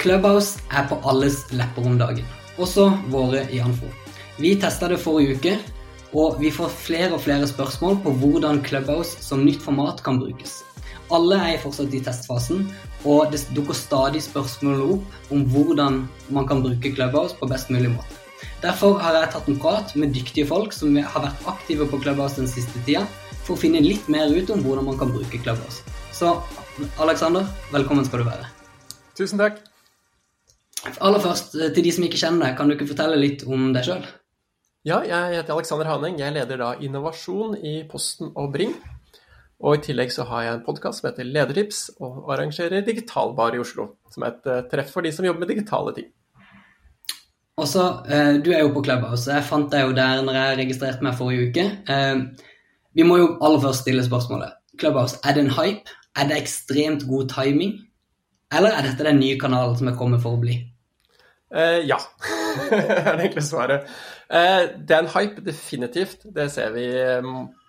Clubhouse er på alles lepper om dagen, også våre i Anfo. Vi testa det forrige uke, og vi får flere og flere spørsmål på hvordan Clubhouse som nytt format kan brukes. Alle er fortsatt i testfasen, og det dukker stadig spørsmål opp om hvordan man kan bruke Clubhouse på best mulig måte. Derfor har jeg tatt en prat med dyktige folk som har vært aktive på Clubhouse den siste tida, for å finne litt mer ut om hvordan man kan bruke Clubhouse. Så Alexander, velkommen skal du være. Tusen takk. Aller først, eh, til de som ikke kjenner deg, kan du ikke fortelle litt om deg sjøl? Ja, jeg heter Alexander Haneng. Jeg leder da innovasjon i Posten og Bring. Og i tillegg så har jeg en podkast som heter Ledertips, og arrangerer Digitalbar i Oslo. Som er et eh, treff for de som jobber med digitale ting. Og så, eh, Du er jo på Clubhouse. Jeg fant deg jo der når jeg registrerte meg forrige uke. Vi må jo aller først stille spørsmålet. Clubhouse, er det en hype? Er det ekstremt god timing? Eller er dette den nye kanalen som er kommet for å bli? Eh, ja, er det enkle svaret. Eh, det er en hype, definitivt. Det ser vi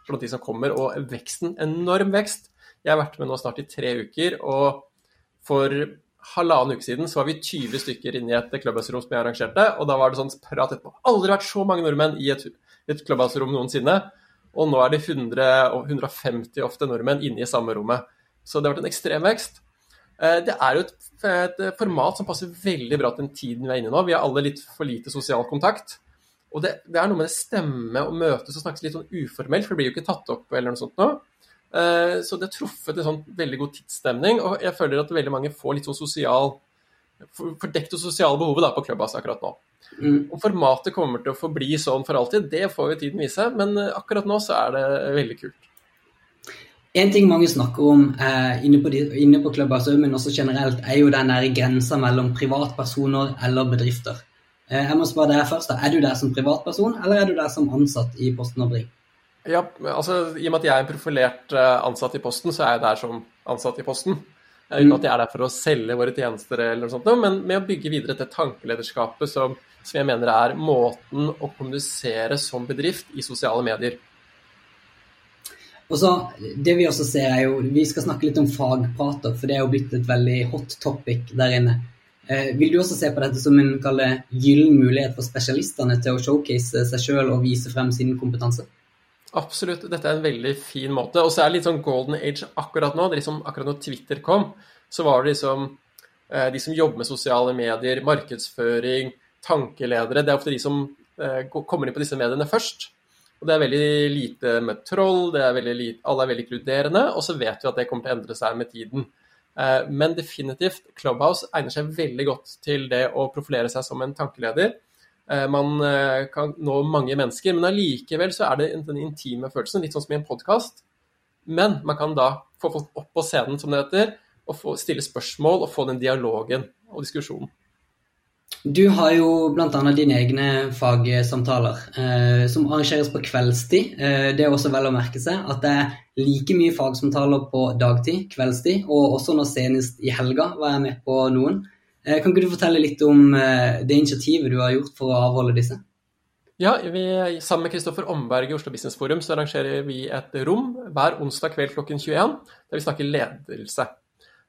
blant de som kommer. Og veksten, enorm vekst. Jeg har vært med nå snart i tre uker, og for halvannen uke siden så var vi 20 stykker inne i et Clubhouse-rom som jeg arrangerte, og da var det sånn prat etterpå. Aldri vært så mange nordmenn i et, et Clubhouse-rom noensinne. Og nå er det 100 150 ofte nordmenn inne i samme rommet. Så det har vært en ekstrem vekst. Eh, det er jo et, et, format som passer veldig bra til den tiden vi er inne i nå. Vi har alle litt for lite sosial kontakt. Og det, det er noe med det stemme og møtes og snakkes litt sånn uformelt, for det blir jo ikke tatt opp eller noe sånt nå. Eh, så det har truffet en sånn veldig god tidsstemning, og jeg føler at veldig mange får litt sånn sosial Fordekt det sosiale behovet da, på Clubhouse akkurat nå. Mm. Om formatet kommer til å forbli sånn for alltid, det får jo tiden vise, men akkurat nå så er det veldig kult. En ting mange snakker om eh, inne, på de, inne på Clubhouse, men også generelt, er jo den der grensa mellom privatpersoner eller bedrifter. Eh, jeg må spørre deg først, da. Er du der som privatperson, eller er du der som ansatt i Posten og Bring? Ja, altså I og med at jeg er en profilert eh, ansatt i Posten, så er jeg der som ansatt i Posten. Eh, uten at jeg er der for å selge våre tjenester, eller noe sånt, men med å bygge videre dette tankelederskapet som, som jeg mener er måten å kommunisere som bedrift i sosiale medier. Og så, det Vi også ser er jo, vi skal snakke litt om fagprater, for det er jo blitt et veldig hot topic der inne. Eh, vil du også se på dette som en gyllen mulighet for spesialistene til å showcase seg sjøl og vise frem sin kompetanse? Absolutt, dette er en veldig fin måte. Og så er det litt sånn golden age akkurat nå. Det er liksom, akkurat når Twitter kom, så var det liksom eh, de som jobber med sosiale medier, markedsføring, tankeledere. Det er ofte de som eh, kommer inn på disse mediene først. Og Det er veldig lite med troll, er lite, alle er veldig inkluderende, og så vet vi at det kommer til å endre seg med tiden. Eh, men definitivt, Clubhouse egner seg veldig godt til det å profilere seg som en tankeleder. Eh, man eh, kan nå mange mennesker, men allikevel så er det den intime følelsen, litt sånn som i en podkast. Men man kan da få folk opp på scenen, som det heter, og stille spørsmål og få den dialogen og diskusjonen. Du har jo bl.a. dine egne fagsamtaler eh, som arrangeres på kveldstid. Eh, det er også vel å merke seg at det er like mye fagsamtaler på dagtid, kveldstid, og også nå senest i helga var jeg med på noen. Eh, kan ikke du fortelle litt om eh, det initiativet du har gjort for å avholde disse? Ja, vi, Sammen med Kristoffer Omberg i Oslo Business Forum så arrangerer vi et rom hver onsdag kveld klokken 21 der vi snakker ledelse.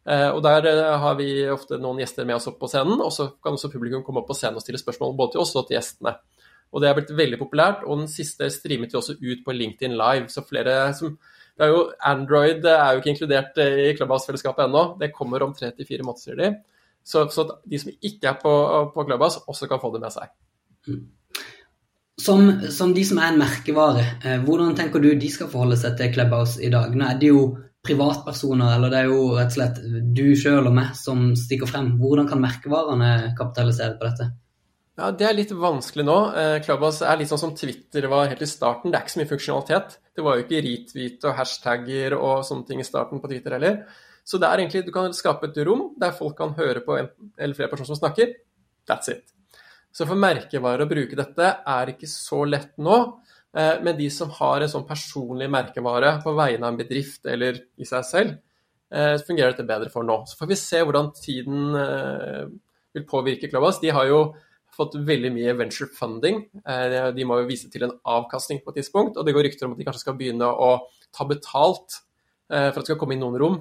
Eh, og Der eh, har vi ofte noen gjester med oss opp på scenen, og så kan også publikum komme opp på scenen og stille spørsmål både til oss og til gjestene. Og Det er blitt veldig populært, og den siste streamet vi også ut på LinkedIn Live. så flere som det er jo, Android er jo ikke inkludert eh, i Clubhouse-fellesskapet ennå. Det kommer om tre til fire måneder, sier de. Så, så, de som ikke er på, på Clubhouse, også kan få det med seg. Som, som de som er en merkevare, hvordan tenker du de skal forholde seg til Clubhouse i dag? Nå er det jo privatpersoner, eller det er jo rett og slett du sjøl og meg som stikker frem. Hvordan kan merkevarene kapitalisere på dette? Ja, Det er litt vanskelig nå. Eh, Clubhouse er litt sånn som Twitter var helt i starten. Det er ikke så mye funksjonalitet. Det var jo ikke retweet og hashtagger og sånne ting i starten på Twitter heller. Så det er egentlig, du kan skape et rom der folk kan høre på en eller flere personer som snakker. That's it. Så for merkevarer å bruke dette er ikke så lett nå. Eh, men de som har en sånn personlig merkevare på vegne av en bedrift eller i seg selv, eh, fungerer dette bedre for nå. Så får vi se hvordan tiden eh, vil påvirke Clubhouse. De har jo fått veldig mye venture funding. De må jo vise til en avkastning på et tidspunkt, og det går rykter om at de kanskje skal begynne å ta betalt for at det skal komme inn noen rom.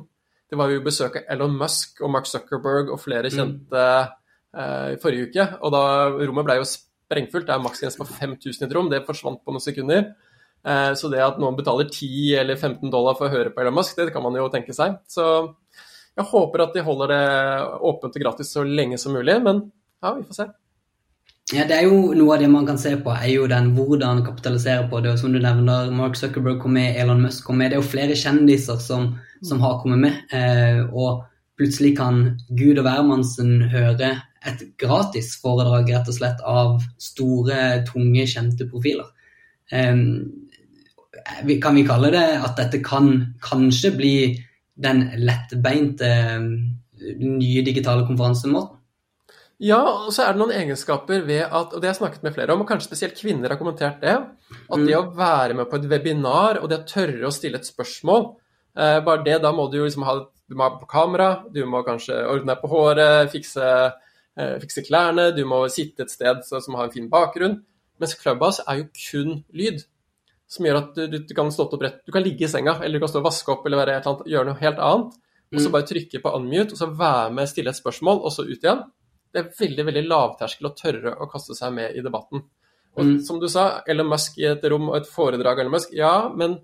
Det var jo besøk av Elon Musk og Mark Zuckerberg og flere kjente mm. i forrige uke. Og da rommet ble jo sprengfullt. Det er maksgrense på 5000 i et rom. Det forsvant på noen sekunder. Eh, så det at noen betaler 10 eller 15 dollar for å høre på Elon Musk, det kan man jo tenke seg. Så jeg håper at de holder det åpent og gratis så lenge som mulig, men ja, vi får se. Ja, det er jo Noe av det man kan se på, er jo den hvordan kapitalisere på det. og Som du nevner, Mark Zuckerberg kom med, Elon Musk kom med. Det er jo flere kjendiser som, som har kommet med. Eh, og plutselig kan Gud og hvermannsen høre et gratis foredrag rett og slett av store, tunge, kjente profiler. Kan vi kalle det at dette kan kanskje bli den lettbeinte nye digitale konferansemåten? Ja, og så er det noen egenskaper ved at, og det har jeg snakket med flere om, og kanskje spesielt kvinner har kommentert det, at det å være med på et webinar og det å tørre å stille et spørsmål eh, Bare det, da må du jo liksom ha du må ha på kamera, du må kanskje ordne deg på håret, fikse, fikse klærne, du må sitte et sted som har en fin bakgrunn. Mens Clubhouse er jo kun lyd, som gjør at du, du kan stå opp rett, du kan ligge i senga, eller du kan stå og vaske opp eller annet, gjøre noe helt annet. Og så mm. bare trykke på unmute, og så være med, stille et spørsmål, og så ut igjen det er veldig veldig lavterskel å tørre å kaste seg med i debatten. Og mm. Som du sa, Elon Musk i et rom og et foredrag av Elon Musk, ja, men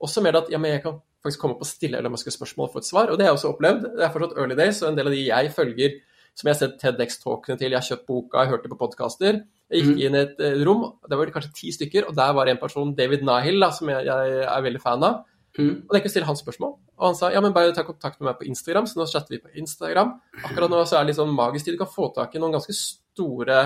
også mer at ja, men jeg kan faktisk komme opp og stille Elon Musk et spørsmål og få et svar. Og det har jeg også opplevd. Det er fortsatt early days, og en del av de jeg følger, som jeg har sett TEDX-talkene til, jeg har kjøpt boka, jeg hørte på podkaster. Jeg gikk mm. inn i et eh, rom, det var kanskje ti stykker, og der var en person, David Nahil, da, som jeg, jeg er veldig fan av. Mm. Og jeg kunne stille han spørsmål. Og han sa ja, men bare ta kontakt med meg på Instagram. Så nå chatter vi på Instagram. Akkurat nå så er det litt sånn magisk tid. Du kan få tak i noen ganske store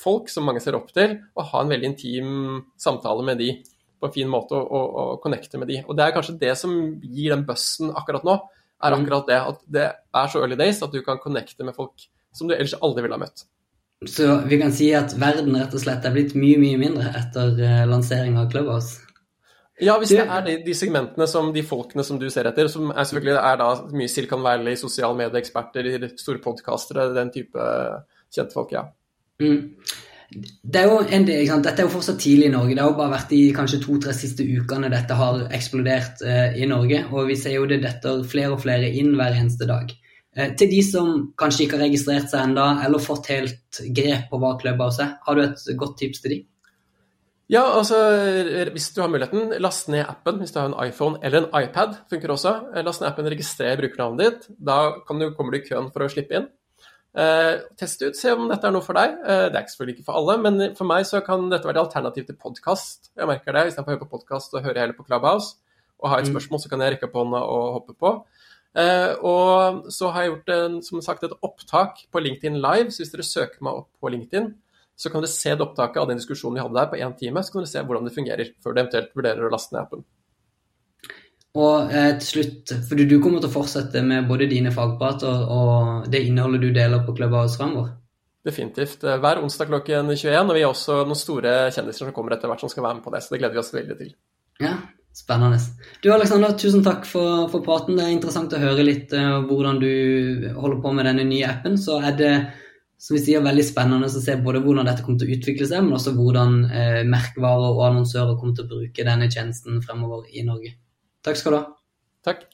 folk som mange ser opp til, og ha en veldig intim samtale med de på en fin måte og, og, og connecte med de. Og det er kanskje det som gir den bussen akkurat nå, er mm. akkurat det. At det er så early days at du kan connecte med folk som du ellers aldri ville ha møtt. Så vi kan si at verden rett og slett er blitt mye, mye mindre etter uh, lansering av Clubhouse? Ja, hvis det er de, de, segmentene som de folkene som du ser etter, som er selvfølgelig er da mye Silicon Valley, sosiale medieeksperter, store podkastere, den type kjente folk, ja. Mm. Det er jo en del, Dette er jo fortsatt tidlig i Norge. Det har jo bare vært i kanskje to-tre siste ukene dette har eksplodert eh, i Norge. Og vi ser jo det detter flere og flere inn hver eneste dag. Eh, til de som kanskje ikke har registrert seg enda, eller fått helt grep på hva Clubhouse er, har du et godt tips til de? Ja, altså hvis du har muligheten, last ned appen hvis du har en iPhone eller en iPad. funker også. Eh, last ned appen, registrer brukernavnet ditt. Da du, kommer du i køen for å slippe inn. Eh, teste ut, se om dette er noe for deg. Eh, det er selvfølgelig ikke for alle, men for meg så kan dette være et alternativ til podkast. Jeg merker det. Istedenfor å høre på podkast, og høre heller på Clubhouse. Og ha et mm. spørsmål, så kan jeg rekke opp hånda og hoppe på. Eh, og så har jeg gjort en, som sagt, et opptak på LinkedIn Live, så hvis dere søker meg opp på LinkedIn, så kan dere se det opptaket av den diskusjonen vi hadde der på én time, så kan dere se hvordan det fungerer, før du eventuelt vurderer å laste ned appen. Og eh, til slutt, fordi du kommer til å fortsette med både dine fagprater og det innholdet du deler på Clubhouse fremover? Definitivt. Eh, hver onsdag klokken 21, og vi har også noen store kjendiser som kommer etter hvert som skal være med på det, så det gleder vi oss veldig til. Ja, Spennende. Du Alexander, tusen takk for, for praten. Det er interessant å høre litt uh, hvordan du holder på med denne nye appen. Så er det som vi sier, veldig spennende å se både hvordan dette kommer til å utvikle seg, men også hvordan eh, merkevarer og annonsører kommer til å bruke denne tjenesten fremover i Norge. Takk skal du ha. Takk.